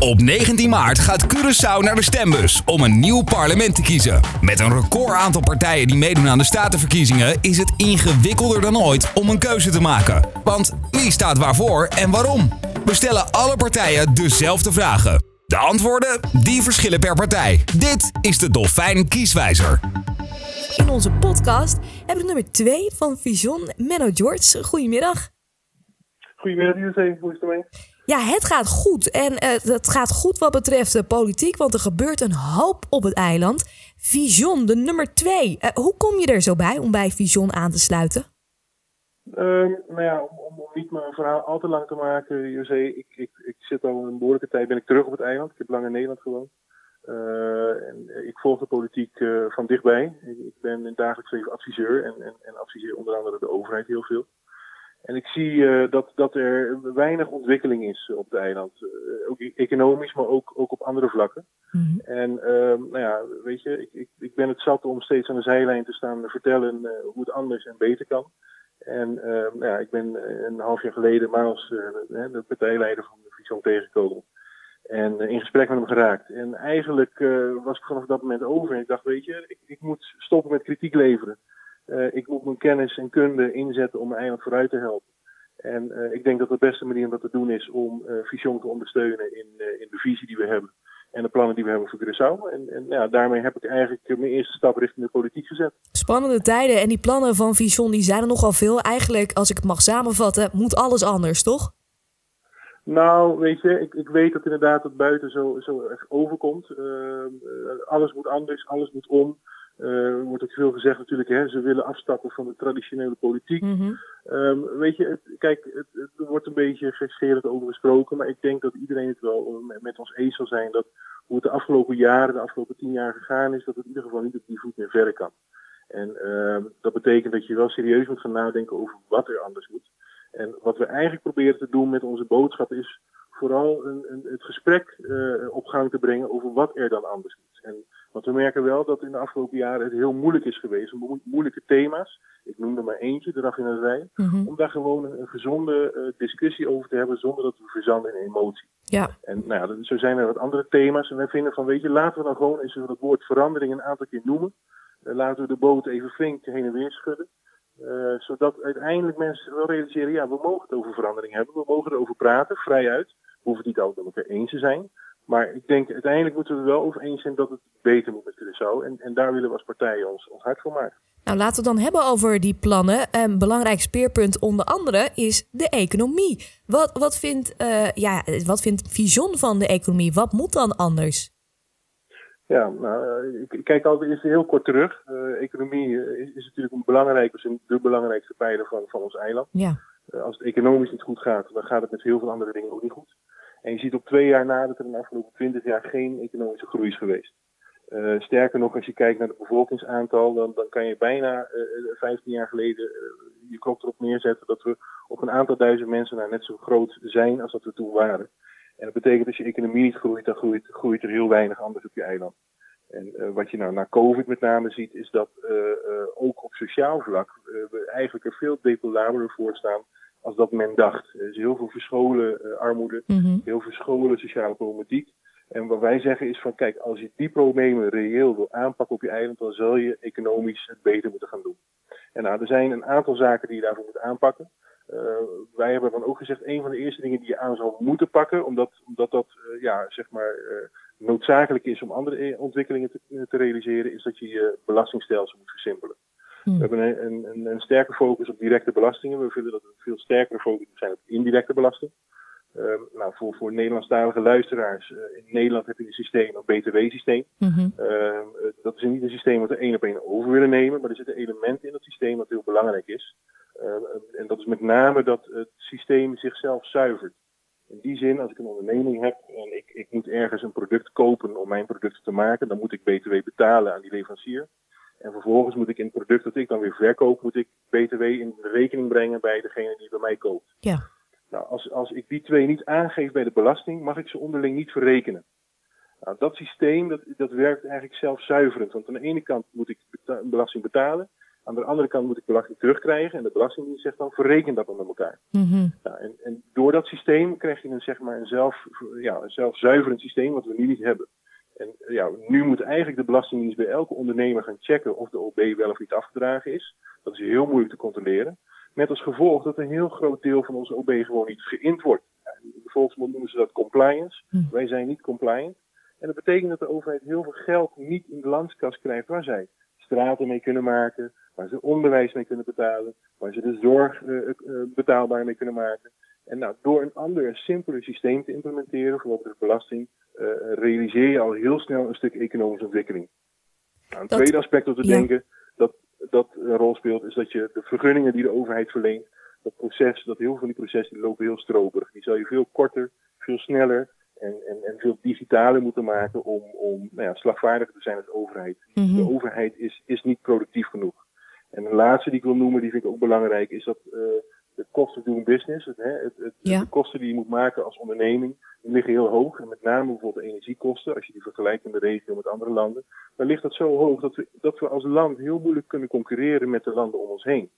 Op 19 maart gaat Curaçao naar de stembus om een nieuw parlement te kiezen. Met een record aantal partijen die meedoen aan de statenverkiezingen is het ingewikkelder dan ooit om een keuze te maken. Want wie staat waarvoor en waarom? We stellen alle partijen dezelfde vragen. De antwoorden die verschillen per partij. Dit is de Dolfijn Kieswijzer. In onze podcast hebben we nummer 2 van Vision, Menno George. Goedemiddag. Goedemiddag, José. Hoe is het ermee? Ja, het gaat goed. En uh, het gaat goed wat betreft de politiek, want er gebeurt een hoop op het eiland. Vision, de nummer 2. Uh, hoe kom je er zo bij om bij Vision aan te sluiten? Uh, nou ja, om, niet mijn verhaal al te lang te maken, José. Ik, ik, ik zit al een behoorlijke tijd ben ik terug op het eiland. Ik heb lang in Nederland gewoond. Uh, en ik volg de politiek van dichtbij. Ik, ik, ben in dagelijks leven adviseur en, en, en adviseer onder andere de overheid heel veel. En ik zie uh, dat, dat er weinig ontwikkeling is op het eiland. Uh, ook economisch, maar ook, ook op andere vlakken. Mm -hmm. En uh, nou ja, weet je, ik, ik, ik ben het zat om steeds aan de zijlijn te staan vertellen uh, hoe het anders en beter kan. En nou ja, ik ben een half jaar geleden Maals, de partijleider van de Vision tegengekomen. En in gesprek met hem geraakt. En eigenlijk was ik vanaf dat moment over. En ik dacht, weet je, ik, ik moet stoppen met kritiek leveren. Uh, ik moet mijn kennis en kunde inzetten om mijn eiland vooruit te helpen. En uh, ik denk dat de beste manier om dat te doen is om uh, te ondersteunen in, in de visie die we hebben. En de plannen die we hebben voor Curaçao. En, en ja, daarmee heb ik eigenlijk mijn eerste stap richting de politiek gezet. Spannende tijden en die plannen van Vision die zijn er nogal veel. Eigenlijk, als ik het mag samenvatten, moet alles anders, toch? Nou, weet je, ik, ik weet dat inderdaad het buiten zo, zo erg overkomt. alles moet anders, alles moet om. Er uh, wordt ook veel gezegd natuurlijk, hè, ze willen afstappen van de traditionele politiek. Mm -hmm. um, weet je, het, kijk, het, het, wordt een beetje gekscherend over gesproken, maar ik denk dat iedereen het wel met, met ons eens zal zijn dat hoe het de afgelopen jaren, de afgelopen tien jaar gegaan is, dat het in ieder geval niet op die voet meer verder kan. En uh, dat betekent dat je wel serieus moet gaan nadenken over wat er anders moet. En wat we eigenlijk proberen te doen met onze boodschap is vooral een, een, het gesprek uh, op gang te brengen over wat er dan anders moet. En, want we merken wel dat in de afgelopen jaren het heel moeilijk is geweest om moeilijke thema's, ik noem er maar eentje, de raffinerij, mm -hmm. om daar gewoon een, gezonde uh, discussie over te hebben zonder dat we verzanden in emotie. Ja. En nou ja, zo zijn er wat andere thema's en wij vinden van, weet je, laten we dan gewoon eens het woord verandering een aantal keer noemen. Uh, laten we de boot even flink heen en weer schudden. Uh, zodat uiteindelijk mensen wel realiseren, ja, we mogen het over verandering hebben, we mogen erover praten, vrijuit. We hoeven het niet altijd met elkaar eens te zijn. Maar ik denk uiteindelijk moeten we er wel over eens zijn dat het beter moet met Curaçao. En, en daar willen we als partijen ons, ons hard voor maken. Nou, laten we het dan hebben over die plannen. Een belangrijk speerpunt onder andere is de economie. Wat, wat, vindt, uh, ja, wat vindt Vision van de economie? Wat moet dan anders? Ja, nou, ik kijk altijd eerst heel kort terug. Uh, economie is, is, natuurlijk een belangrijke, is de belangrijkste pijler van, van ons eiland. Ja. Uh, als het economisch niet goed gaat, dan gaat het met heel veel andere dingen ook niet goed. En je ziet op twee jaar na dat er in de afgelopen twintig jaar geen economische groei is geweest. Uh, sterker nog, als je kijkt naar het bevolkingsaantal, dan, dan kan je bijna uh, 15 jaar geleden je klok erop neerzetten dat we op een aantal duizend mensen nou net zo groot zijn als dat we toen waren. En dat betekent als je economie niet groeit, dan groeit, groeit er heel weinig anders op je eiland. En wat je nou na COVID met name ziet, is dat ook op sociaal vlak we eigenlijk er veel depolabeler voor staan als dat men dacht. Er is heel veel verscholen armoede, mm -hmm. heel verscholen sociale problematiek. En wat wij zeggen is van kijk, als je die problemen reëel wil aanpakken op je eiland, dan zal je economisch het beter moeten gaan doen. En nou, er zijn een aantal zaken die je daarvoor moet aanpakken. Uh, wij hebben dan ook gezegd, een van de eerste dingen die je aan zou moeten pakken, omdat, omdat dat uh, ja, zeg maar, uh, noodzakelijk is om andere ontwikkelingen te, te, realiseren, is dat je je belastingstelsel moet versimpelen. Hmm. We hebben een, een, een, sterke focus op directe belastingen. We vinden dat er een veel sterkere focus zijn op indirecte belasting. Uh, nou, voor, voor Nederlandstalige luisteraars, uh, in Nederland heb je een systeem, een btw-systeem. Mm -hmm. uh, dat is niet een systeem wat we één op één over willen nemen, maar er zitten elementen in dat systeem wat heel belangrijk is. en dat is met name dat het systeem zichzelf zuivert. In die zin, als ik een onderneming heb en ik, ik moet ergens een product kopen om mijn product te maken, dan moet ik btw betalen aan die leverancier. En vervolgens moet ik in het product dat ik dan weer verkoop, moet ik btw in rekening brengen bij degene die bij mij koopt. Ja. Nou, als, als ik die twee niet aangeef bij de belasting, mag ik ze onderling niet verrekenen. Nou, dat systeem dat, dat werkt eigenlijk zelfzuiverend. Want aan de ene kant moet ik beta belasting betalen. Aan de andere kant moet ik belasting terugkrijgen. En de Belastingdienst zegt dan, verreken dat dan met elkaar. Mhm. Ja, en, en door dat systeem krijg je een, zeg maar, een, zelf, ja, een zelfzuiverend systeem wat we nu niet hebben. En ja, nu moet eigenlijk de Belastingdienst bij elke ondernemer gaan checken of de OB wel of niet afgedragen is. Dat is heel moeilijk te controleren. Met als gevolg dat een heel groot deel van onze OB gewoon niet geïnd wordt. In de volksmond noemen ze dat compliance. Hm. Wij zijn niet compliant. En dat betekent dat de overheid heel veel geld niet in de landskas krijgt waar zij straten mee kunnen maken, waar ze onderwijs mee kunnen betalen, waar ze de zorg uh, uh, betaalbaar mee kunnen maken. En nou, door een ander, simpeler systeem te implementeren, voor de belasting, uh, realiseer je al heel snel een stuk economische ontwikkeling. Nou, een Dat- tweede aspect om te ja. denken dat dat een rol speelt, is dat je de vergunningen die de overheid verleent, dat proces, dat heel veel van die processen die lopen heel stroperig. Die zou je veel korter, veel sneller en, en, en veel digitaler moeten maken om, om nou ja, slagvaardiger te zijn als overheid. Mhm. De overheid is, is niet productief genoeg. En de laatste die ik wil noemen, die vind ik ook belangrijk, is dat eh, de cost of doing business, het, hè, het, het- Ja. de kosten die je moet maken als onderneming, die liggen heel hoog. En met name bijvoorbeeld de energiekosten, als je die vergelijkt in de regio met andere landen, dan ligt dat zo hoog dat we, dat we als land heel moeilijk kunnen concurreren met de landen om ons heen.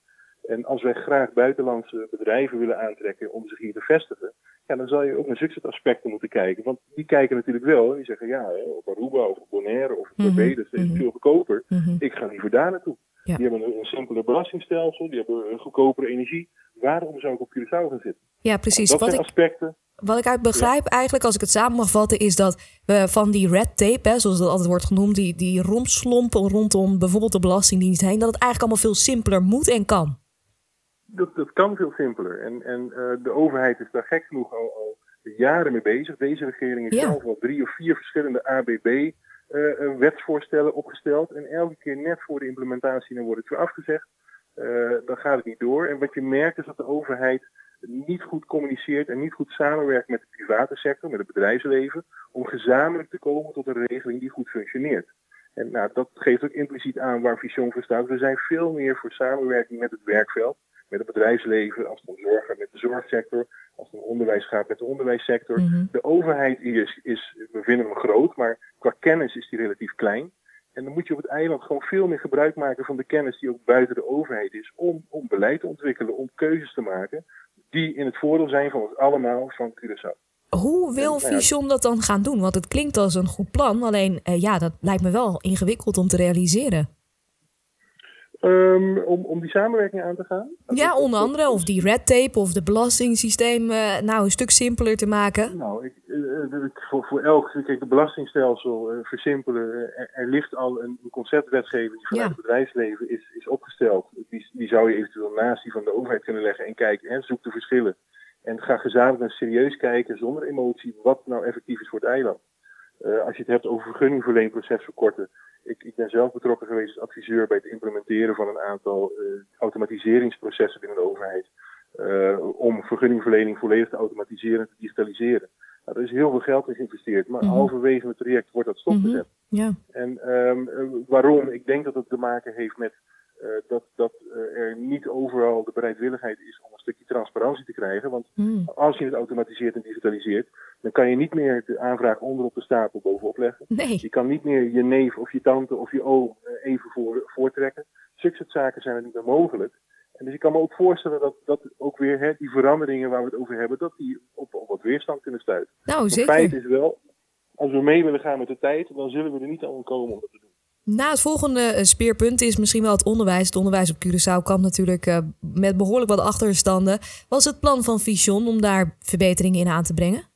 En als wij graag buitenlandse bedrijven willen aantrekken om zich hier te vestigen, ja, dan zal je ook naar zulke aspecten moeten kijken. Want die kijken natuurlijk wel en die zeggen, ja, hè, op Aruba of op Bonaire of op Mhm, Barbados is het mhm. veel goedkoper. Mhm. Ik ga liever daar naartoe. Ja. Die hebben een, een simpeler belastingstelsel, die hebben een goedkopere energie. Waarom zou ik op Curaçao gaan zitten? Ja, precies. Dat Wat zijn ik, aspecten. wat ik uit begrijp eigenlijk, als ik het samen mag vatten, is dat we van die red tape, hè, zoals dat altijd wordt genoemd, die, die romslompen rondom bijvoorbeeld de Belastingdienst heen, dat het eigenlijk allemaal veel simpeler moet en kan. Dat, dat kan veel simpeler. En, en eh, de overheid is daar gek genoeg al, al jaren mee bezig. Deze regering heeft Ja. zelf al drie of vier verschillende ABB-wetsvoorstellen opgesteld. En elke keer net voor de implementatie dan wordt het weer afgezegd. Eh, dan gaat het niet door. En wat je merkt is dat de overheid niet goed communiceert en niet goed samenwerkt met de private sector, met het bedrijfsleven, om gezamenlijk te komen tot een regeling die goed functioneert. En nou, dat geeft ook impliciet aan waar Vision voor staat. We zijn veel meer voor samenwerking met het werkveld, met het bedrijfsleven, als het om zorg gaat met de zorgsector, als het om onderwijs gaat met de onderwijssector. Mhm. De overheid is, is, we vinden hem groot, maar qua kennis is die relatief klein. En dan moet je op het eiland gewoon veel meer gebruik maken van de kennis die ook buiten de overheid is, om, om beleid te ontwikkelen, om keuzes te maken, die in het voordeel zijn van ons allemaal van Curaçao. Hoe wil. Vision dat dan gaan doen? Want het klinkt als een goed plan, alleen eh, ja, dat lijkt me wel ingewikkeld om te realiseren. Ehm, om, om die samenwerking aan te gaan? Ja, onder andere, of die red tape of de belastingssysteem eh, nou een stuk simpeler te maken. Nou, ik, eh, eh, ik- voor, voor elk, kijk, de belastingstelsel versimpelen. er, er ligt al een, conceptwetgeving die vanuit Ja. het bedrijfsleven is, is opgesteld. Die, die zou je eventueel naast die van de overheid kunnen leggen en kijken, hè, zoek de verschillen. En ga gezamenlijk en serieus kijken, zonder emotie, wat nou effectief is voor het eiland. Eh, als je het hebt over vergunningverleenproces verkorten. Ik, ik ben zelf betrokken geweest als adviseur bij het implementeren van een aantal eh, automatiseringsprocessen binnen de overheid. eh, om vergunningverlening volledig te automatiseren en te digitaliseren. Nou, er is heel veel geld in geïnvesteerd, maar Mhm. halverwege het traject wordt dat stopgezet. Ja. En ehm, eh, waarom? Ik denk dat het te maken heeft met dat, dat er niet overal de bereidwilligheid is om stukje transparantie te krijgen. Want Hmm. als je het automatiseert en digitaliseert, dan kan je niet meer de aanvraag onderop de stapel bovenop leggen. Nee. Je kan niet meer je neef of je tante of je oom eh, even voor, voortrekken. Zulke soort zaken zijn er niet meer mogelijk. En dus ik kan me ook voorstellen dat, dat ook weer hè, die veranderingen waar we het over hebben, dat die op, op wat weerstand kunnen stuiten. Nou, Het feit zeker. is wel, als we mee willen gaan met de tijd, dan zullen we er niet aan komen om dat te doen. Na het volgende eh, speerpunt is misschien wel het onderwijs. Het onderwijs op Curaçao kan natuurlijk eh, met behoorlijk wat achterstanden. Was het plan van Vision om daar verbeteringen in aan te brengen?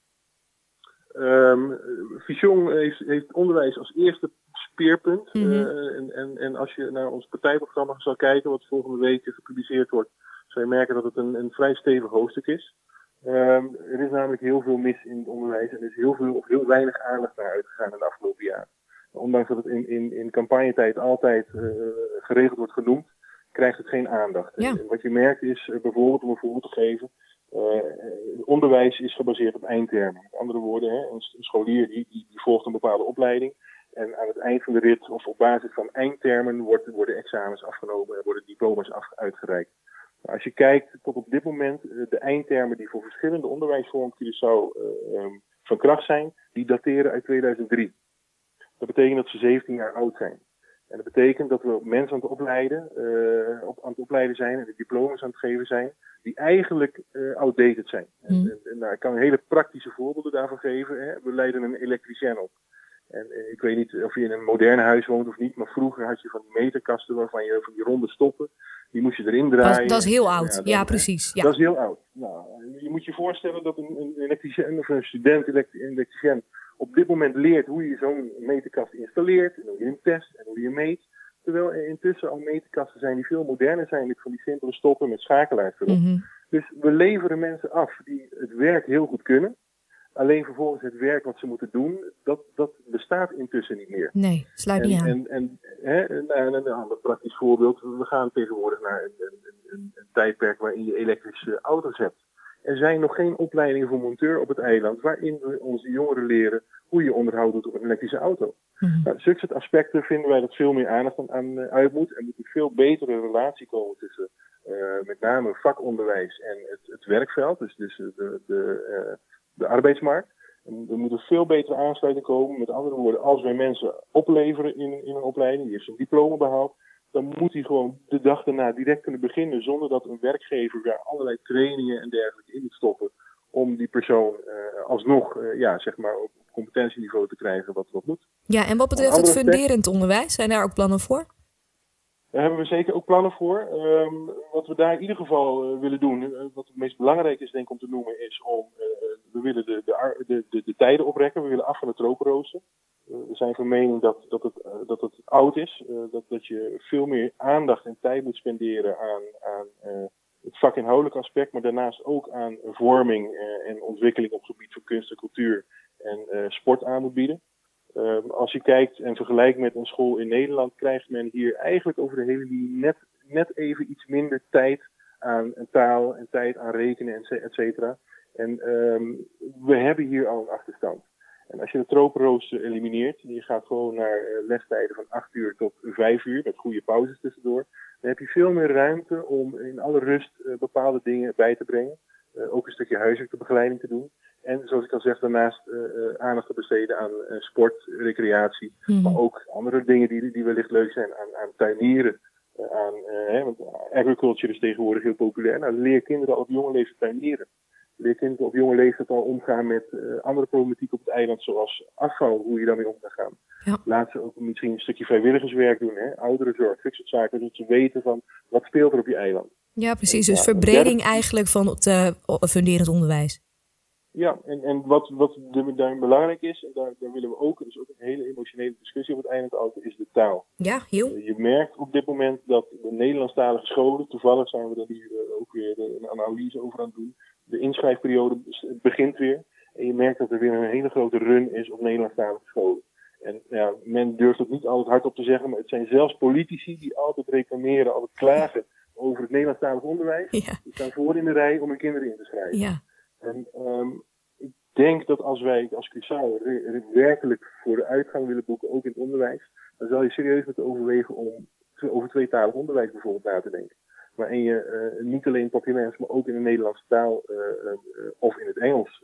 Vision heeft, heeft onderwijs als eerste speerpunt. Mhm. Eh, en, en, en als je naar ons partijprogramma zal kijken, wat volgende week gepubliceerd wordt, zal je merken dat het een, een vrij stevig hoofdstuk is. Ehm, er is namelijk heel veel mis in het onderwijs en er is heel veel of heel weinig aandacht naar uitgegaan in de afgelopen jaren. Ondanks dat het in, in, in campagnetijd altijd eh, geregeld wordt genoemd, krijgt het geen aandacht. Ja. En wat je merkt is eh, bijvoorbeeld, om een voorbeeld te geven, eh, onderwijs is gebaseerd op eindtermen. Met andere woorden, hè, een scholier die, die, die volgt een bepaalde opleiding. En aan het eind van de rit of op basis van eindtermen wordt, worden examens afgenomen en worden diploma's af, uitgereikt. Nou, als je kijkt tot op dit moment, de eindtermen die voor verschillende onderwijsvormen Curaçao eh, ehm, van kracht zijn, die dateren uit 2003. Dat betekent dat ze 17 jaar oud zijn. En dat betekent dat we mensen aan het opleiden, uh, op, aan het opleiden zijn en de diploma's aan het geven zijn, die eigenlijk uh, outdated zijn. En, Mm. en, en nou, ik kan hele praktische voorbeelden daarvan geven. Hè. We leiden een elektricien op. En eh, ik weet niet of je in een modern huis woont of niet, maar vroeger had je van die meterkasten waarvan je van die ronde stoppen, die moest je erin draaien. dat is heel oud. Ja, precies. Ja. Dat is heel oud. Nou, je moet je voorstellen dat een, een elektricien of een student elektri- elektricien op dit moment leert hoe je zo'n meterkast installeert, en hoe je hem test en hoe je meet. Terwijl er intussen al meterkasten zijn die veel moderner zijn, met van die simpele stoppen met schakelaars erop. Mhm. Dus we leveren mensen af die het werk heel goed kunnen. Alleen vervolgens het werk wat ze moeten doen, dat, dat bestaat intussen niet meer. Nee, sluit En, niet aan. en, en, hè, en, en een ander praktisch voorbeeld. We gaan tegenwoordig naar een, een, een, een tijdperk waarin je elektrische auto's hebt. Er zijn nog geen opleidingen voor monteur op het eiland waarin we onze jongeren leren hoe je onderhoud doet op een elektrische auto. Mhm. Nou, zulke aspecten vinden wij dat veel meer aandacht aan, aan eh, uit moet. Er moet een veel betere relatie komen tussen eh, met name vakonderwijs en het, het werkveld, dus, dus de, de, eh, de arbeidsmarkt. Er moet een veel betere aansluiting komen. Met andere woorden, als wij mensen opleveren in, in een opleiding, die heeft zijn diploma behaald, dan moet hij gewoon de dag daarna direct kunnen beginnen zonder dat een werkgever daar allerlei trainingen en dergelijke in moet stoppen om die persoon eh, alsnog eh, ja, zeg maar op competentieniveau te krijgen wat, wat moet. Ja, en wat betreft het funderend onderwijs, zijn daar ook plannen voor? Daar hebben we zeker ook plannen voor. Ehm, wat we daar in ieder geval eh, willen doen, eh, wat het meest belangrijk is denk ik om te noemen, is om, eh, we willen de, de, de, de, de tijden oprekken. We willen af van het tropenrooster. Eh, we zijn van mening dat, dat, het, dat het oud is. dat, dat je veel meer aandacht en tijd moet spenderen aan, aan het vakinhoudelijk aspect, maar daarnaast ook aan vorming en ontwikkeling op het gebied van kunst en cultuur en sport aan moet bieden. Ehm, als je kijkt en vergelijkt met een school in Nederland, krijgt men hier eigenlijk over de hele linie net, net even iets minder tijd aan taal en tijd aan rekenen, et ce- et cetera. En ehm, we hebben hier al een achterstand. En als je de tropenrooster elimineert, en je gaat gewoon naar eh, lestijden van 8 uur tot 5 uur, met goede pauzes tussendoor, dan heb je veel meer ruimte om in alle rust eh, bepaalde dingen bij te brengen. Eh, ook een stukje huiselijke te doen. En zoals ik al zeg, daarnaast eh, eh, aandacht te besteden aan eh, sport, recreatie. Mhm. Maar ook andere dingen die, die wellicht leuk zijn aan, aan tuinieren. aan, hè, want agriculture is tegenwoordig heel populair. Nou, leer kinderen al op jonge leeftijd tuinieren. Leer kinderen op jonge leeftijd al omgaan met andere problematiek op het eiland, zoals afval, hoe je daarmee om kan gaan. Ja. Laat ze ook misschien een stukje vrijwilligerswerk doen, hè? ouderenzorg, dat soort zaken, zodat ze weten van wat speelt er op je eiland. Ja, precies. Dus Ja, verbreding eigenlijk van het funderend onderwijs. Ja, en, en wat, wat daarin belangrijk is, en daar, daar willen we ook, dus ook een hele emotionele discussie op het eiland altijd, is de taal. Ja, heel. Je merkt op dit moment dat de Nederlandstalige scholen, toevallig zijn we er hier eh, ook weer eh, een analyse over aan het doen, de inschrijfperiode begint weer. En je merkt dat er weer een hele grote run is op Nederlandstalige scholen. En ja, men durft het niet altijd hardop te zeggen, maar het zijn zelfs politici die altijd reclameren, altijd klagen over het Nederlandstalig onderwijs. Ja, Die staan voor in de rij om hun kinderen in te schrijven. ja. En ehm, ik denk dat als wij als Curaçao werkelijk voor de uitgang willen boeken, ook in het onderwijs, dan zal je serieus moeten overwegen om over tweetalig onderwijs bijvoorbeeld na te denken. Waarin je eh, niet alleen Papiaments, maar ook in de Nederlandse taal eh, eh, of in het Engels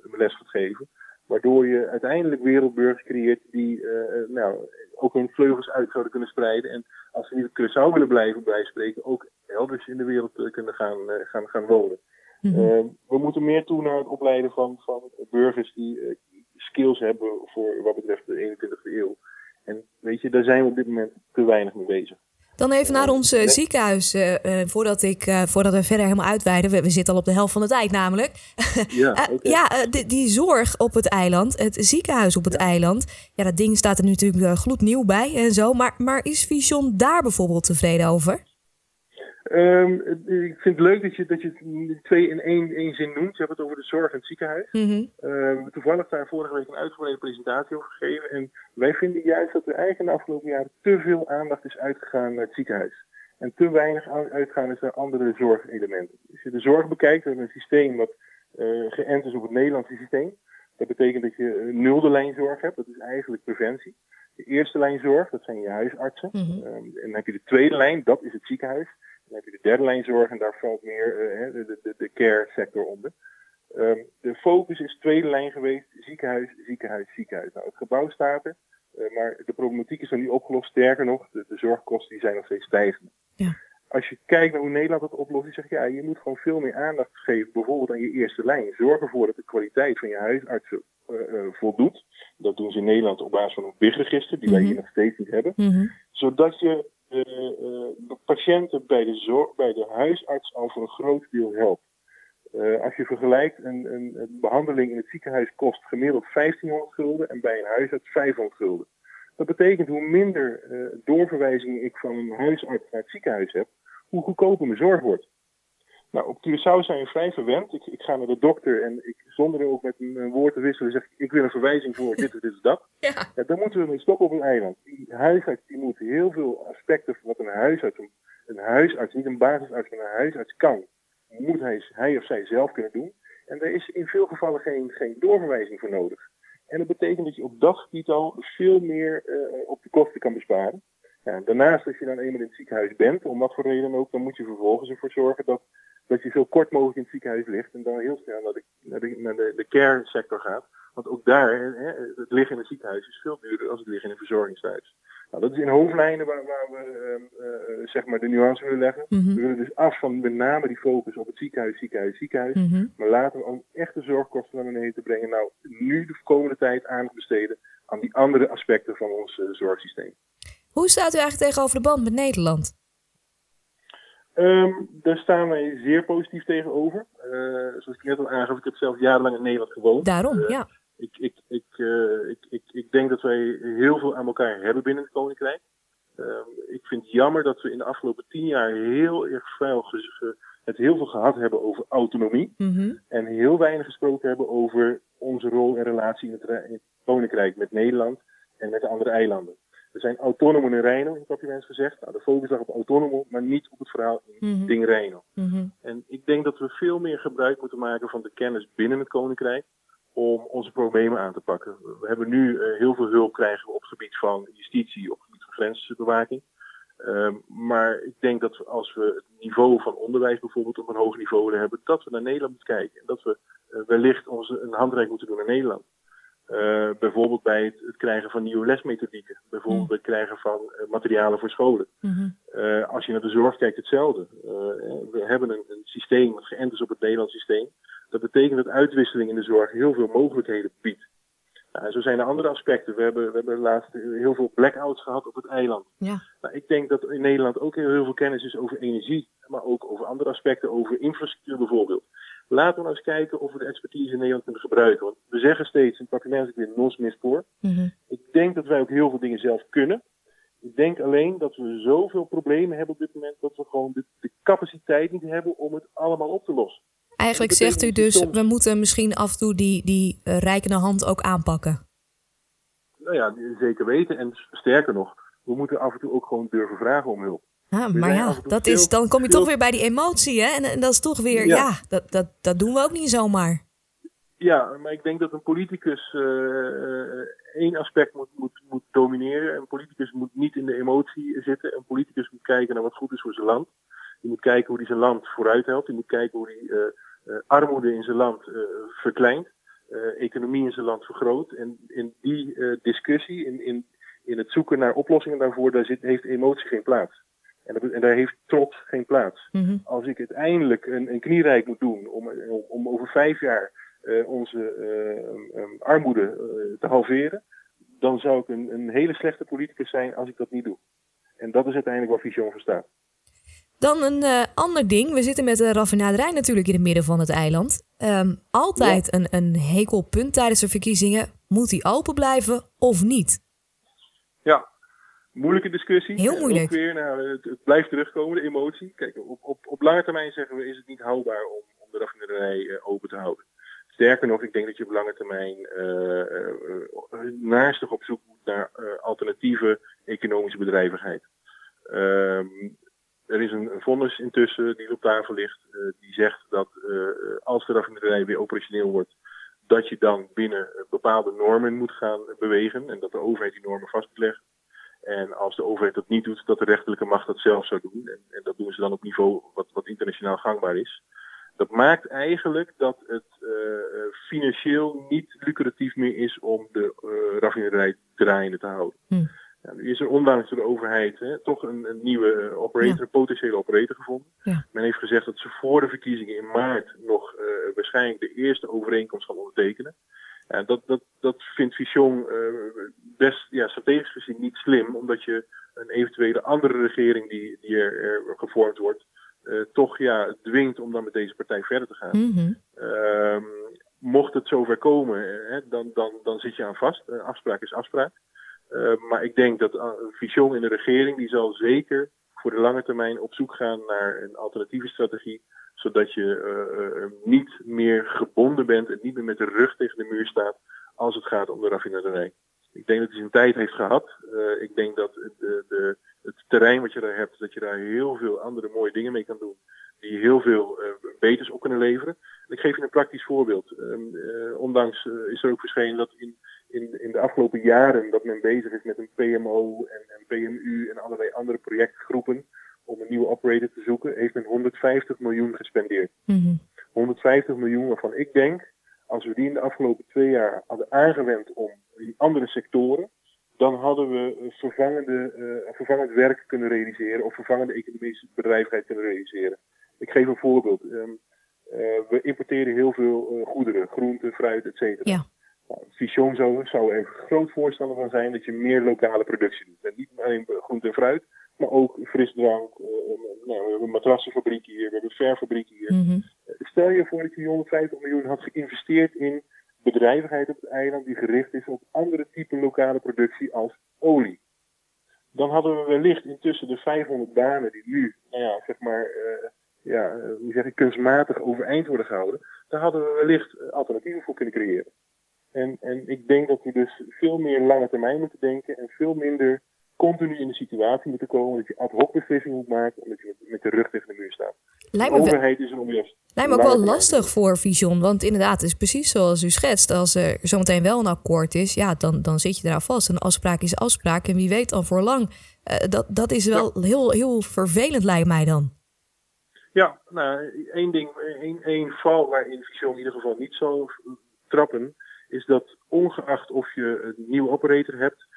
een les gaat geven. Waardoor je uiteindelijk wereldburgers creëert die nou, ook hun vleugels uit zouden kunnen spreiden. En als ze niet op Curaçao willen blijven bijspreken, ook elders in de wereld kunnen gaan, gaan, gaan wonen. Mhm. Eh, we moeten meer toe naar het opleiden van, van burgers die eh, skills hebben voor wat betreft de 21e eeuw. En weet je, daar zijn we op dit moment te weinig mee bezig. Dan even naar ons eh, ziekenhuis, eh, voordat, ik, voordat we verder helemaal uitweiden. We, we zitten al op de helft van de tijd namelijk. Ja, ja die, zorg op het eiland, het ziekenhuis op het eiland. Ja, dat ding staat er nu natuurlijk gloednieuw bij en zo. Maar, maar is Vision daar bijvoorbeeld tevreden over? Ehm, ik vind het leuk dat je, dat je het twee in één, één zin noemt. Je hebt het over de zorg en het ziekenhuis. Uh, toevallig daar vorige week een uitgebreide presentatie over gegeven. En wij vinden juist dat er eigenlijk in de afgelopen jaren te veel aandacht is uitgegaan naar het ziekenhuis. En te weinig aan- uitgaan is naar andere zorgelementen. Als je de zorg bekijkt, we hebben een systeem wat uh, geënt is op het Nederlandse systeem. Dat betekent dat je nulde lijnzorg hebt. Dat is eigenlijk preventie. De eerste lijn zorg, dat zijn je huisartsen. Mhm. Um, en dan heb je de tweede lijn, dat is het ziekenhuis. Dan heb je de derde lijn zorg en daar valt meer uh, de, de, de care sector onder. Um, de focus is tweede lijn geweest, ziekenhuis, ziekenhuis, ziekenhuis. Nou, het gebouw staat er. maar de problematiek is nog niet opgelost. Sterker nog, de, de zorgkosten die zijn nog steeds stijgend. Ja. Als je kijkt naar hoe Nederland dat oplost, dan zeg je ja, je moet gewoon veel meer aandacht geven, bijvoorbeeld aan je eerste lijn. Zorg ervoor dat de kwaliteit van je huisartsen voldoet. Dat doen ze in Nederland op basis van een BIG-register, die wij hier nog steeds niet hebben. Mhm. Zodat je patiënten bij de, zorg, bij de huisarts al voor een groot deel helpt. Uh, als je vergelijkt, een, een, behandeling in het ziekenhuis kost gemiddeld 1500 gulden en bij een huisarts 500 gulden. Dat betekent hoe minder uh, doorverwijzingen ik van een huisarts naar het ziekenhuis heb, hoe goedkoper mijn zorg wordt. Nou, op Curaçao zijn we vrij verwend. Ik, ik ga naar de dokter en ik, zonder ook met een, een woord te wisselen zeg ik, ik wil een verwijzing voor dit of dit of dat. Ja. Ja, dan moeten we mee stoppen op een eiland. Die huisarts die moet heel veel aspecten van wat een huisarts, een, een huisarts, niet een basisarts, maar een huisarts kan, moet hij, hij of zij zelf kunnen doen. En daar is in veel gevallen geen, geen doorverwijzing voor nodig. En dat betekent dat je op dat gebied al veel meer uh, op de kosten kan besparen. Ja, daarnaast, als je dan eenmaal in het ziekenhuis bent, om wat voor reden ook, dan moet je vervolgens ervoor zorgen dat, dat je zo kort mogelijk in het ziekenhuis ligt en dan heel snel naar de, naar de, naar de, de care sector gaat. Want ook daar, hè, het liggen in het ziekenhuis is veel duurder dan het liggen in een verzorgingshuis. Nou, dat is in hoofdlijnen waar, waar we uh, uh, zeg maar de nuance willen leggen. Mhm. We willen dus af van met name die focus op het ziekenhuis, ziekenhuis, ziekenhuis. Mhm. Maar laten we om echte zorgkosten naar beneden te brengen, nou nu de komende tijd aandacht besteden aan die andere aspecten van ons uh, zorgsysteem. Hoe staat u eigenlijk tegenover de band met Nederland? Um, daar staan wij zeer positief tegenover. Uh, zoals ik net al aangaf, ik heb zelf jarenlang in Nederland gewoond. Daarom, Uh, ja. Ik, ik, ik, uh, ik, ik, ik denk dat wij heel veel aan elkaar hebben binnen het Koninkrijk. Um, ik vind het jammer dat we in de afgelopen tien jaar heel erg veel, het heel veel gehad hebben over autonomie. Mm -hmm. En heel weinig gesproken hebben over onze rol en relatie in het, in het Koninkrijk met Nederland en met de andere eilanden. We zijn autonoom in heb ik heb gezegd. Nou, de focus lag op autonoom, maar niet op het verhaal in Mm -hmm. Ding. Mm -hmm. En ik denk dat we veel meer gebruik moeten maken van de kennis binnen het Koninkrijk om onze problemen aan te pakken. We hebben nu uh, heel veel hulp krijgen op het gebied van justitie, op het gebied van grensbewaking. Um, maar ik denk dat we, als we het niveau van onderwijs bijvoorbeeld op een hoog niveau willen hebben, dat we naar Nederland moeten kijken. En dat we uh, wellicht onze, een handreik moeten doen naar Nederland. Uh, bijvoorbeeld bij het, het, krijgen van nieuwe lesmethodieken. Bijvoorbeeld mm. bij het krijgen van uh, materialen voor scholen. Mm -hmm. uh, als je naar de zorg kijkt, hetzelfde. we hebben een, een, systeem dat geënt is op het Nederlands systeem. Dat betekent dat uitwisseling in de zorg heel veel mogelijkheden biedt. Nou, zo zijn er andere aspecten. We hebben, we hebben laatst heel veel blackouts gehad op het eiland. Ja. Nou, ik denk dat in Nederland ook heel, heel veel kennis is over energie. Maar ook over andere aspecten, over infrastructuur bijvoorbeeld. Laten we nou eens kijken of we de expertise in Nederland kunnen gebruiken. Want we zeggen steeds, in het parlement weer nos mis voor. Mm -hmm. Ik denk dat wij ook heel veel dingen zelf kunnen. Ik denk alleen dat we zoveel problemen hebben op dit moment dat we gewoon de, de capaciteit niet hebben om het allemaal op te lossen. Eigenlijk zegt u dus, soms... we moeten misschien af en toe die, die uh, rijkende hand ook aanpakken. Nou ja, zeker weten. En sterker nog, we moeten af en toe ook gewoon durven vragen om hulp. Ah, maar ja, dat veel, is, dan kom je veel... toch weer bij die emotie, hè? En, en dat is toch weer, ja, ja dat, dat, dat doen we ook niet zomaar. Ja, maar ik denk dat een politicus uh, uh, één aspect moet, moet, moet domineren. Een politicus moet niet in de emotie zitten. Een politicus moet kijken naar wat goed is voor zijn land. Die moet kijken hoe hij zijn land vooruit helpt. Die moet kijken hoe hij uh, armoede in zijn land verkleint. economie in zijn land vergroot. En in die discussie, in, in, in het zoeken naar oplossingen daarvoor, daar zit, heeft emotie geen plaats. En, dat, en daar heeft trots geen plaats. Mm -hmm. Als ik uiteindelijk een, een knierijk moet doen om, om, om over vijf jaar uh, onze uh, um, armoede uh, te halveren, dan zou ik een, een, hele slechte politicus zijn als ik dat niet doe. En dat is uiteindelijk waar Vision voor staat. Dan een uh, ander ding. We zitten met de raffinaderij natuurlijk in het midden van het eiland. Um, altijd ja. een, een hekelpunt tijdens de verkiezingen. Moet die open blijven of niet? Moeilijke discussie. Heel moeilijk. Ook weer, nou, het, het, blijft terugkomen, de emotie. Kijk, op, op, op lange termijn zeggen we is het niet houdbaar om, om de raffinaderij uh, open te houden. Sterker nog, ik denk dat je op lange termijn uh, uh, naastig op zoek moet naar alternatieve economische bedrijvigheid. Um, er is een, een vonnis intussen die op tafel ligt, die zegt dat als de raffinaderij weer operationeel wordt, dat je dan binnen bepaalde normen moet gaan bewegen en dat de overheid die normen vast moet leggen. En als de overheid dat niet doet, dat de rechterlijke macht dat zelf zou doen. En, en dat doen ze dan op niveau wat, wat internationaal gangbaar is. Dat maakt eigenlijk dat het financieel niet lucratief meer is om de raffinerij draaiende te houden. Hm. Ja, nu is er ondanks door de overheid hè, toch een, een nieuwe operator, een potentiële operator gevonden. Men heeft gezegd dat ze voor de verkiezingen in maart nog waarschijnlijk de eerste overeenkomst gaan ondertekenen. Ja, dat, dat, dat vindt Fichon best ja, strategisch gezien niet slim, omdat je een eventuele andere regering die, die er, gevormd wordt, uh, toch ja, dwingt om dan met deze partij verder te gaan. Mhm. Ehm, mocht het zover komen, hè, dan, dan, dan zit je aan vast. Uh, afspraak is afspraak. Maar ik denk dat uh, in de regering, die zal zeker voor de lange termijn op zoek gaan naar een alternatieve strategie. Zodat je niet meer gebonden bent en niet meer met de rug tegen de muur staat als het gaat om de raffinaderij. Ik denk dat hij zijn tijd heeft gehad. Uh, ik denk dat de, het terrein wat je daar hebt, dat je daar heel veel andere mooie dingen mee kan doen. Die heel veel beters op kunnen leveren. En ik geef je een praktisch voorbeeld. Uh, ondanks is er ook verschenen dat in, in, in de afgelopen jaren dat men bezig is met een PMO en, en PMU en allerlei andere projectgroepen om een nieuwe operator te zoeken, heeft men 150 miljoen gespendeerd. Mm -hmm. 150 miljoen waarvan ik denk, als we die in de afgelopen twee jaar hadden aangewend om in andere sectoren, dan hadden we eh, vervangende, uh, vervangend werk kunnen realiseren of vervangende economische bedrijvigheid kunnen realiseren. Ik geef een voorbeeld. Um, uh, we importeren heel veel uh, goederen, groenten, fruit, et cetera. Ja. Nou, Vision zou, zou er een groot voorstander van zijn dat je meer lokale productie doet. En niet alleen groente en fruit, maar ook frisdrank. nou, we hebben een matrassenfabriek hier, we hebben een verfabriek hier. Mm -hmm. Stel je voor dat je 150 miljoen had geïnvesteerd in bedrijvigheid op het eiland die gericht is op andere type lokale productie als olie. Dan hadden we wellicht intussen de 500 banen die nu, nou ja, zeg maar, uh, ja, uh, hoe zeg ik, kunstmatig overeind worden gehouden, daar hadden we wellicht alternatieven voor kunnen creëren. En, en ik denk dat we dus veel meer lange termijn moeten denken en veel minder continu in de situatie moeten komen dat je ad hoc beslissingen moet maken omdat je met de rug tegen de muur staat. Lijkt de overheid is een onjuist. Lijkt me ook wel lastig voor Vision, want inderdaad, het is precies zoals u schetst. Als er zometeen wel een akkoord is, ja, dan, dan zit je daar vast. Een afspraak is afspraak en wie weet al voor lang. Uh, dat, dat is wel heel, heel vervelend, lijkt mij dan. Ja, nou, één ding, één, één val waarin Vision in ieder geval niet zou trappen, is dat ongeacht of je een nieuwe operator hebt,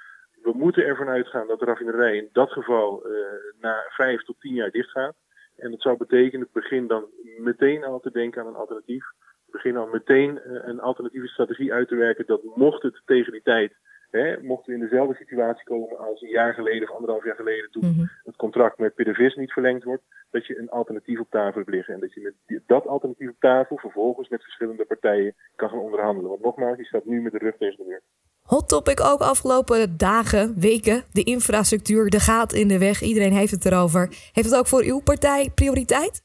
we moeten ervan uitgaan dat de raffinerij in dat geval uh, na vijf tot tien jaar dicht gaat. En dat zou betekenen, begin dan meteen al te denken aan een alternatief. Begin dan meteen uh, een alternatieve strategie uit te werken dat mocht het tegen die tijd, hè, mochten we in dezelfde situatie komen als een jaar geleden of anderhalf jaar geleden toen mm-hmm. het contract met PDV's niet verlengd wordt, dat je een alternatief op tafel hebt liggen. En dat je met dat alternatief op tafel vervolgens met verschillende partijen kan gaan onderhandelen. Want nogmaals, je staat nu met de rug tegen de muur. Hot topic ook afgelopen dagen, weken. De infrastructuur, de gaat in de weg. Iedereen heeft het erover. Heeft het ook voor uw partij prioriteit?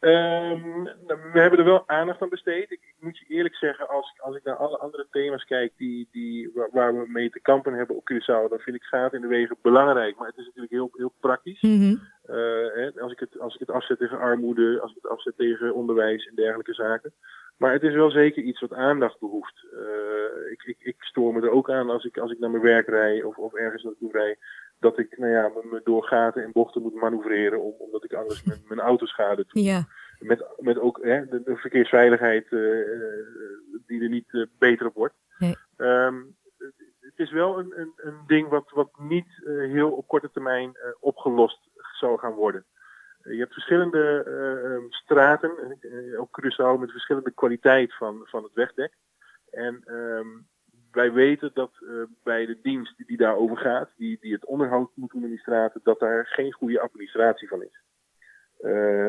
Um, we hebben er wel aandacht aan besteed. Ik, moet je eerlijk zeggen, als, als ik naar alle andere thema's kijk die, die, waar, waar, we mee te kampen hebben op Curaçao, dan vind ik gaat in de wegen belangrijk. Maar het is natuurlijk heel, heel praktisch. Mm -hmm. uh, hè, als, ik het, als ik het afzet tegen armoede, als ik het afzet tegen onderwijs en dergelijke zaken. Maar het is wel zeker iets wat aandacht behoeft. Uh, ik, ik, ik stoor me er ook aan als ik, als ik naar mijn werk rij of, of ergens naartoe rij. Dat ik nou ja, me door gaten en bochten moet manoeuvreren. Om, omdat ik anders mijn, mijn auto schade toe. Ja. Met, met ook hè, de, de verkeersveiligheid uh, die er niet uh, beter op wordt. Nee. Um, het is wel een, een, een ding wat, wat niet heel op korte termijn opgelost zou gaan worden. Je hebt verschillende uh, straten, ook Curaçao, met verschillende kwaliteit van, van het wegdek. En um, wij weten dat uh, bij de dienst die, die daarover gaat, die, die het onderhoud moet doen in die straten, dat daar geen goede administratie van is.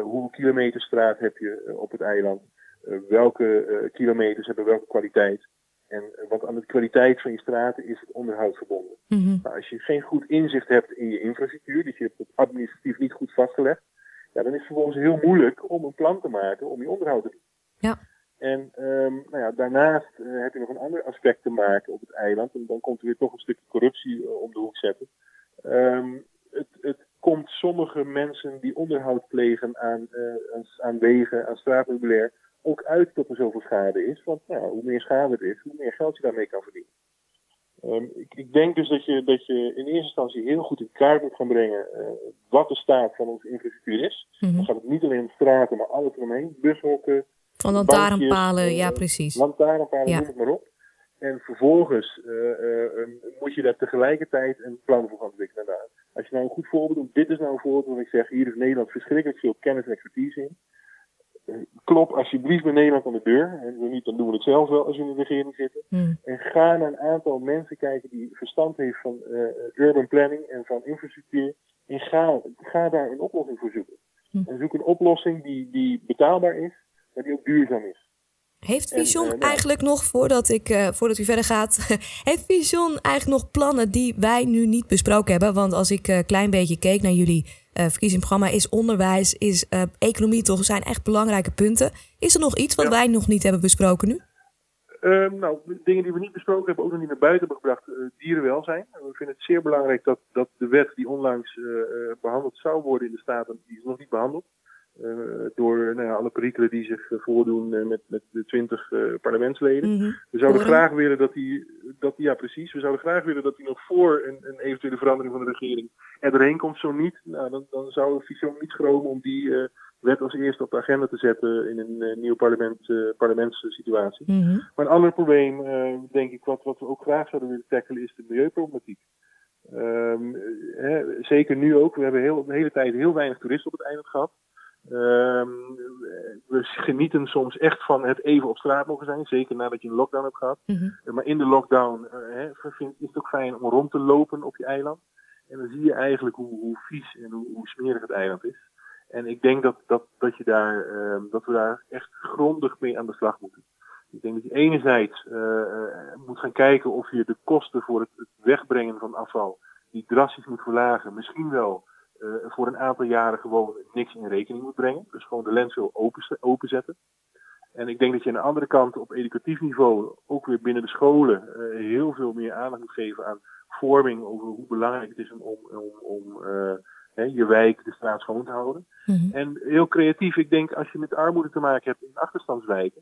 Hoeveel kilometer straat heb je op het eiland? welke kilometers hebben welke kwaliteit? En, want aan de kwaliteit van je straten is het onderhoud verbonden. Mm -hmm. nou, als je geen goed inzicht hebt in je infrastructuur, dus je hebt het administratief niet goed vastgelegd, ja, dan is het vervolgens heel moeilijk om een plan te maken om je onderhoud te doen. Ja. En um, nou ja, daarnaast uh, heb je nog een ander aspect te maken op het eiland. En dan komt er weer toch een stukje corruptie uh, om de hoek zetten. Um, het, het, komt sommige mensen die onderhoud plegen aan, uh, aan wegen, aan straatmeubilair, ook uit dat er zoveel schade is. Want nou, hoe meer schade er is, hoe meer geld je daarmee kan verdienen. Um, ik, ik, denk dus dat je, dat je in eerste instantie heel goed in kaart moet gaan brengen wat de staat van onze infrastructuur is. Mhm. Dan gaat het niet alleen om straten, maar alles eromheen. Bushokken, Van lantaarnpalen, bankjes, ja eh, precies. lantaarnpalen, Ja. noem het maar op. En vervolgens eh, eh, eh, moet je daar tegelijkertijd een plan voor gaan ontwikkelen. Nou, als je nou een goed voorbeeld doet, dit is nou een voorbeeld waar ik zeg, hier is Nederland verschrikkelijk veel kennis en expertise in. Eh, klop alsjeblieft bij Nederland aan de deur. En zo niet, dan doen we het zelf wel als we in de regering zitten. Mhm. En ga naar een aantal mensen kijken die verstand heeft van eh, urban planning en van infrastructuur. En ga, ga daar een oplossing voor zoeken. Hm. En zoek een oplossing die, die betaalbaar is, maar die ook duurzaam is. Heeft Vision eh, nou- eigenlijk nog, voordat, ik, eh, voordat u verder gaat, heeft Vision eigenlijk nog plannen die wij nu niet besproken hebben? Want als ik een klein beetje keek naar jullie eh verkiezingsprogramma, is onderwijs, is eh, economie toch, zijn echt belangrijke punten. Is er nog iets wat Ja. wij nog niet hebben besproken nu? Ehm, nou, dingen die we niet besproken hebben, ook nog niet naar buiten hebben gebracht, eh, dierenwelzijn. We vinden het zeer belangrijk dat, dat de wet die onlangs eh, eh, behandeld zou worden in de Staten, die is nog niet behandeld. Eh, door nou ja, alle perikelen die zich eh, voordoen eh, met, met de twintig parlementsleden. Mhm. We zouden graag willen dat die, dat die, ja precies, we zouden graag willen dat die nog voor een, een eventuele verandering van de regering er doorheen komt. Zo niet, nou, dan, dan zou Vision niet schromen om die wet als eerste op de agenda te zetten in een nieuwe parlement, eh, parlementssituatie. Mhm. Maar een ander probleem, denk ik, wat, wat we ook graag zouden willen tackelen, is de milieuproblematiek. Ehm, eh, hè, zeker nu ook. We hebben heel, de hele tijd heel weinig toeristen op het eiland gehad. Ehm, we genieten soms echt van het even op straat mogen zijn. Zeker nadat je een lockdown hebt gehad. Mhm. Eh, Maar in de lockdown eh, vind- is het ook fijn om rond te lopen op je eiland. En dan zie je eigenlijk hoe, hoe vies en hoe, hoe smerig het eiland is. En ik denk dat, dat, dat, je daar, ehm, dat we daar echt grondig mee aan de slag moeten. Ik denk dat je enerzijds eh, moet gaan kijken of je de kosten voor het, het wegbrengen van afval die drastisch moet verlagen. Misschien wel voor een aantal jaren gewoon niks in rekening moet brengen. Dus gewoon de lens wil open, openzetten. En ik denk dat je aan de andere kant op educatief niveau ook weer binnen de scholen eh, heel veel meer aandacht moet geven aan vorming over hoe belangrijk het is om, om, om, eh, hè, je wijk, de straat schoon te houden. Mhm. En heel creatief, ik denk als je met armoede te maken hebt in achterstandswijken,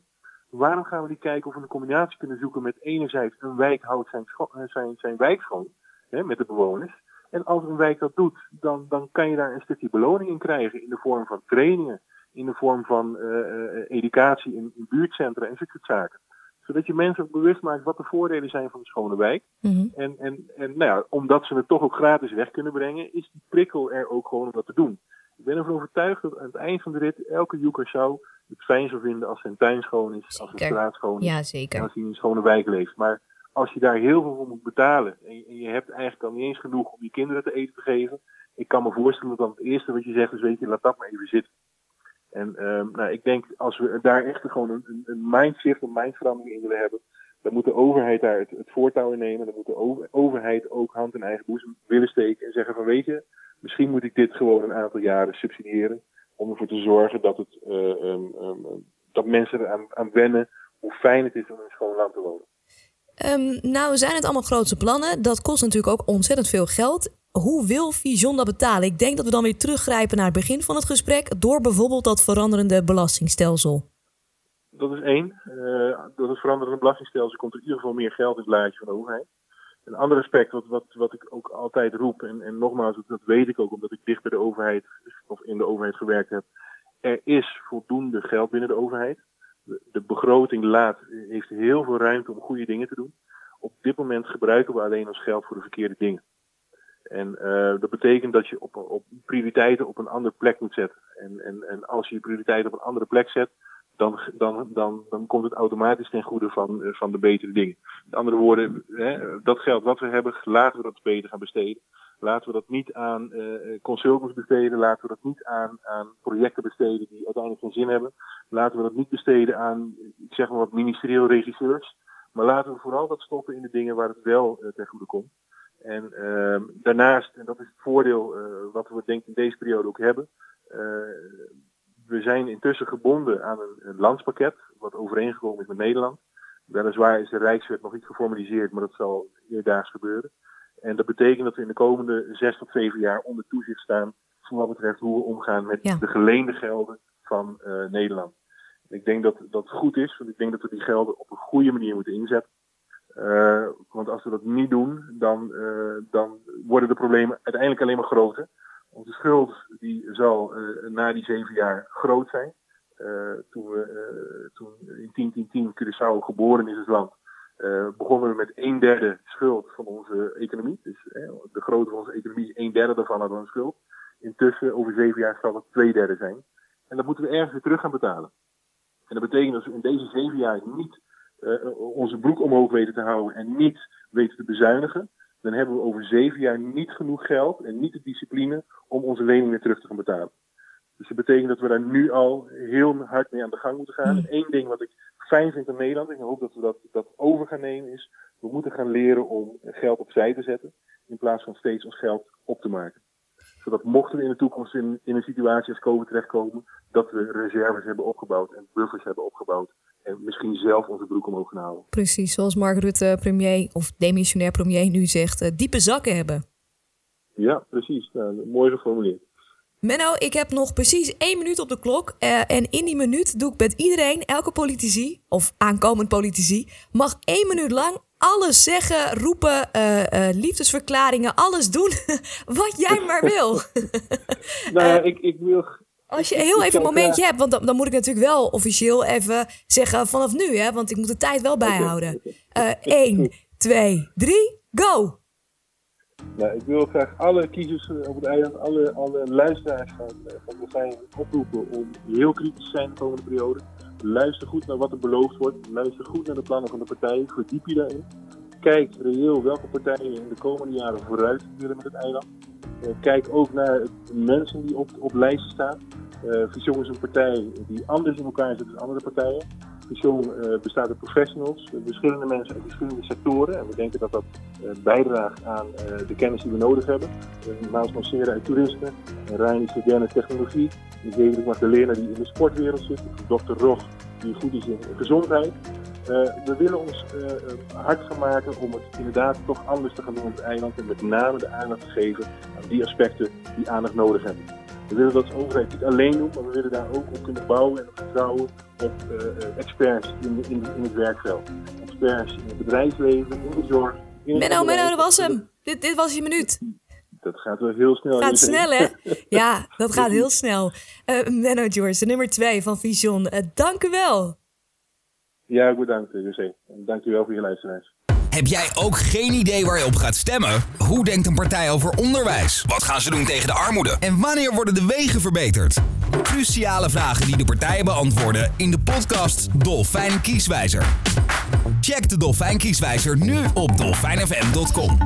waarom gaan we niet kijken of we een combinatie kunnen zoeken met enerzijds een wijk houdt zijn, eh, zijn, zijn wijk schoon hè, met de bewoners. En als een wijk dat doet, dan, dan kan je daar een stukje beloning in krijgen in de vorm van trainingen, in de vorm van eh, eh, educatie in, in buurtcentra en zulke soort zaken. Zodat je mensen ook bewust maakt wat de voordelen zijn van een schone wijk. Mhm. En, en, en nou ja, omdat ze het toch ook gratis weg kunnen brengen, is die prikkel er ook gewoon om dat te doen. Ik ben ervan overtuigd dat aan het eind van de rit elke joeker zou het fijn zou vinden als zijn tuin schoon is, als zijn straat schoon is Ja, zeker. als hij in een schone wijk leeft. Maar als je daar heel veel voor moet betalen en je, hebt eigenlijk al niet eens genoeg om je kinderen te eten te geven, ik kan me voorstellen dat het eerste wat je zegt is, weet je, laat dat maar even zitten. En ehm, nou, ik denk als we daar echt gewoon een, een- mindshift, een mindverandering in willen hebben, dan moet de overheid daar het, voortouw in nemen. Dan moet de over- overheid ook hand in eigen boezem willen steken en zeggen van weet je, misschien moet ik dit gewoon een aantal jaren subsidiëren om ervoor te zorgen dat, het, ehm, ehm, dat mensen eraan aan wennen hoe fijn het is om in een schoon land te wonen. Ehm, nou, zijn het allemaal grootse plannen? Dat kost natuurlijk ook ontzettend veel geld. Hoe wil Vision dat betalen? Ik denk dat we dan weer teruggrijpen naar het begin van het gesprek... door bijvoorbeeld dat veranderende belastingstelsel. Dat is één. Eh, door het veranderende belastingstelsel komt er in ieder geval meer geld in het laadje van de overheid. Een ander aspect wat, wat, wat ik ook altijd roep, en, en nogmaals, dat weet ik ook omdat ik dicht bij de overheid of in de overheid gewerkt heb. Er is voldoende geld binnen de overheid. De, begroting laat, heeft heel veel ruimte om goede dingen te doen. Op dit moment gebruiken we alleen ons geld voor de verkeerde dingen. En eh, dat betekent dat je op, op prioriteiten op een andere plek moet zetten. En, en, en als je je prioriteiten op een andere plek zet, dan, dan, dan, dan komt het automatisch ten goede van, eh, van de betere dingen. Met andere woorden, hè, dat geld wat we hebben, laten we dat beter gaan besteden. Laten we dat niet aan eh, consultants besteden. Laten we dat niet aan, aan projecten besteden die uiteindelijk geen zin hebben. Laten we dat niet besteden aan, ik zeg maar wat, ministerieel regisseurs. Maar laten we vooral dat stoppen in de dingen waar het wel uh, ten goede komt. En uh, daarnaast, en dat is het voordeel uh, wat we denk ik in deze periode ook hebben. Uh, we zijn intussen gebonden aan een, een landspakket, wat overeengekomen is met Nederland. Weliswaar is de Rijkswet nog niet geformaliseerd, maar dat zal eerdaags gebeuren. En dat betekent dat we in de komende zes tot zeven jaar onder toezicht staan voor wat betreft hoe we omgaan met ja. de geleende gelden van uh, Nederland. Ik denk dat dat goed is, want ik denk dat we die gelden op een goede manier moeten inzetten. Uh, want als we dat niet doen, dan, uh, dan worden de problemen uiteindelijk alleen maar groter. Onze schuld die zal na die zeven jaar groot zijn. toen, we, toen in 1010 Curaçao geboren is als land, begonnen we met een derde schuld van onze economie. Dus de grootte van onze economie is een derde daarvan hadden we een schuld. Intussen, over zeven jaar, zal het twee derde zijn. En dat moeten we ergens weer terug gaan betalen. En dat betekent dat we in deze zeven jaar niet uh, onze broek omhoog weten te houden en niet weten te bezuinigen, dan hebben we over zeven jaar niet genoeg geld en niet de discipline om onze lening weer terug te gaan betalen. Dus dat betekent dat we daar nu al heel hard mee aan de gang moeten gaan. En één ding wat ik fijn vind in Nederland, en ik hoop dat we dat, dat over gaan nemen, is we moeten gaan leren om geld opzij te zetten in plaats van steeds ons geld op te maken zodat mochten we in de toekomst in, in een situatie als COVID terechtkomen, dat we reserves hebben opgebouwd en buffers hebben opgebouwd. En misschien zelf onze broek omhoog gaan houden. Precies, zoals Mark Rutte, premier of demissionair premier nu zegt, uh, diepe zakken hebben. Ja, precies. Nou, mooi geformuleerd. Menno, ik heb nog precies één minuut op de klok. Uh, en in die minuut doe ik met iedereen, elke politici, of aankomend politici, mag één minuut lang alles zeggen, roepen, uh, uh, liefdesverklaringen, alles doen wat jij maar wil. nou ja, ik, ik wil. Als je heel even een momentje hebt, want dan, dan, moet ik natuurlijk wel officieel even zeggen vanaf nu, hè, want ik moet de tijd wel bijhouden. 1, 2, 3, go! Nou, ik wil graag alle kiezers op het eiland, alle, alle luisteraars van, van de oproepen om heel kritisch te zijn de komende periode Luister goed naar wat er beloofd wordt. Luister goed naar de plannen van de partijen. Verdiep je daarin. Kijk reëel welke partijen in de komende jaren vooruit willen met het eiland. Uh, kijk ook naar de mensen die op, op lijsten staan. Uh, is een partij die anders in elkaar zit dan andere partijen. Vision uh, bestaat uit professionals, verschillende mensen uit verschillende sectoren. En we denken dat dat bijdraagt aan de kennis die we nodig hebben. Maas Mancera uit toerisme, Rijn is moderne technologie, David Magdalena die in de sportwereld zit, Dr. Rog die goed is in gezondheid. we willen ons hard gaan maken om het inderdaad toch anders te gaan doen op het eiland en met name de aandacht te geven aan die aspecten die aandacht nodig hebben. We willen dat als overheid niet alleen doen, maar we willen daar ook op kunnen bouwen en op vertrouwen op uh, experts in, in, in het werkveld. Experts in het bedrijfsleven, in de zorg. In Menno, Menno, dat was hem. Dit, dit was je minuut. Dat gaat wel heel snel. Gaat snel, hè? Ja, dat gaat heel snel. Uh, Menno George, de nummer twee van Vision. Uh, dank u wel. Ja, bedankt, José. En dank u wel voor je luisteraars. Heb jij ook geen idee waar je op gaat stemmen? Hoe denkt een partij over onderwijs? Wat gaan ze doen tegen de armoede? En wanneer worden de wegen verbeterd? Cruciale vragen die de partijen beantwoorden in de podcast Dolfijn Kieswijzer. Check de Dolfijn Kieswijzer nu op dolfijnfm.com.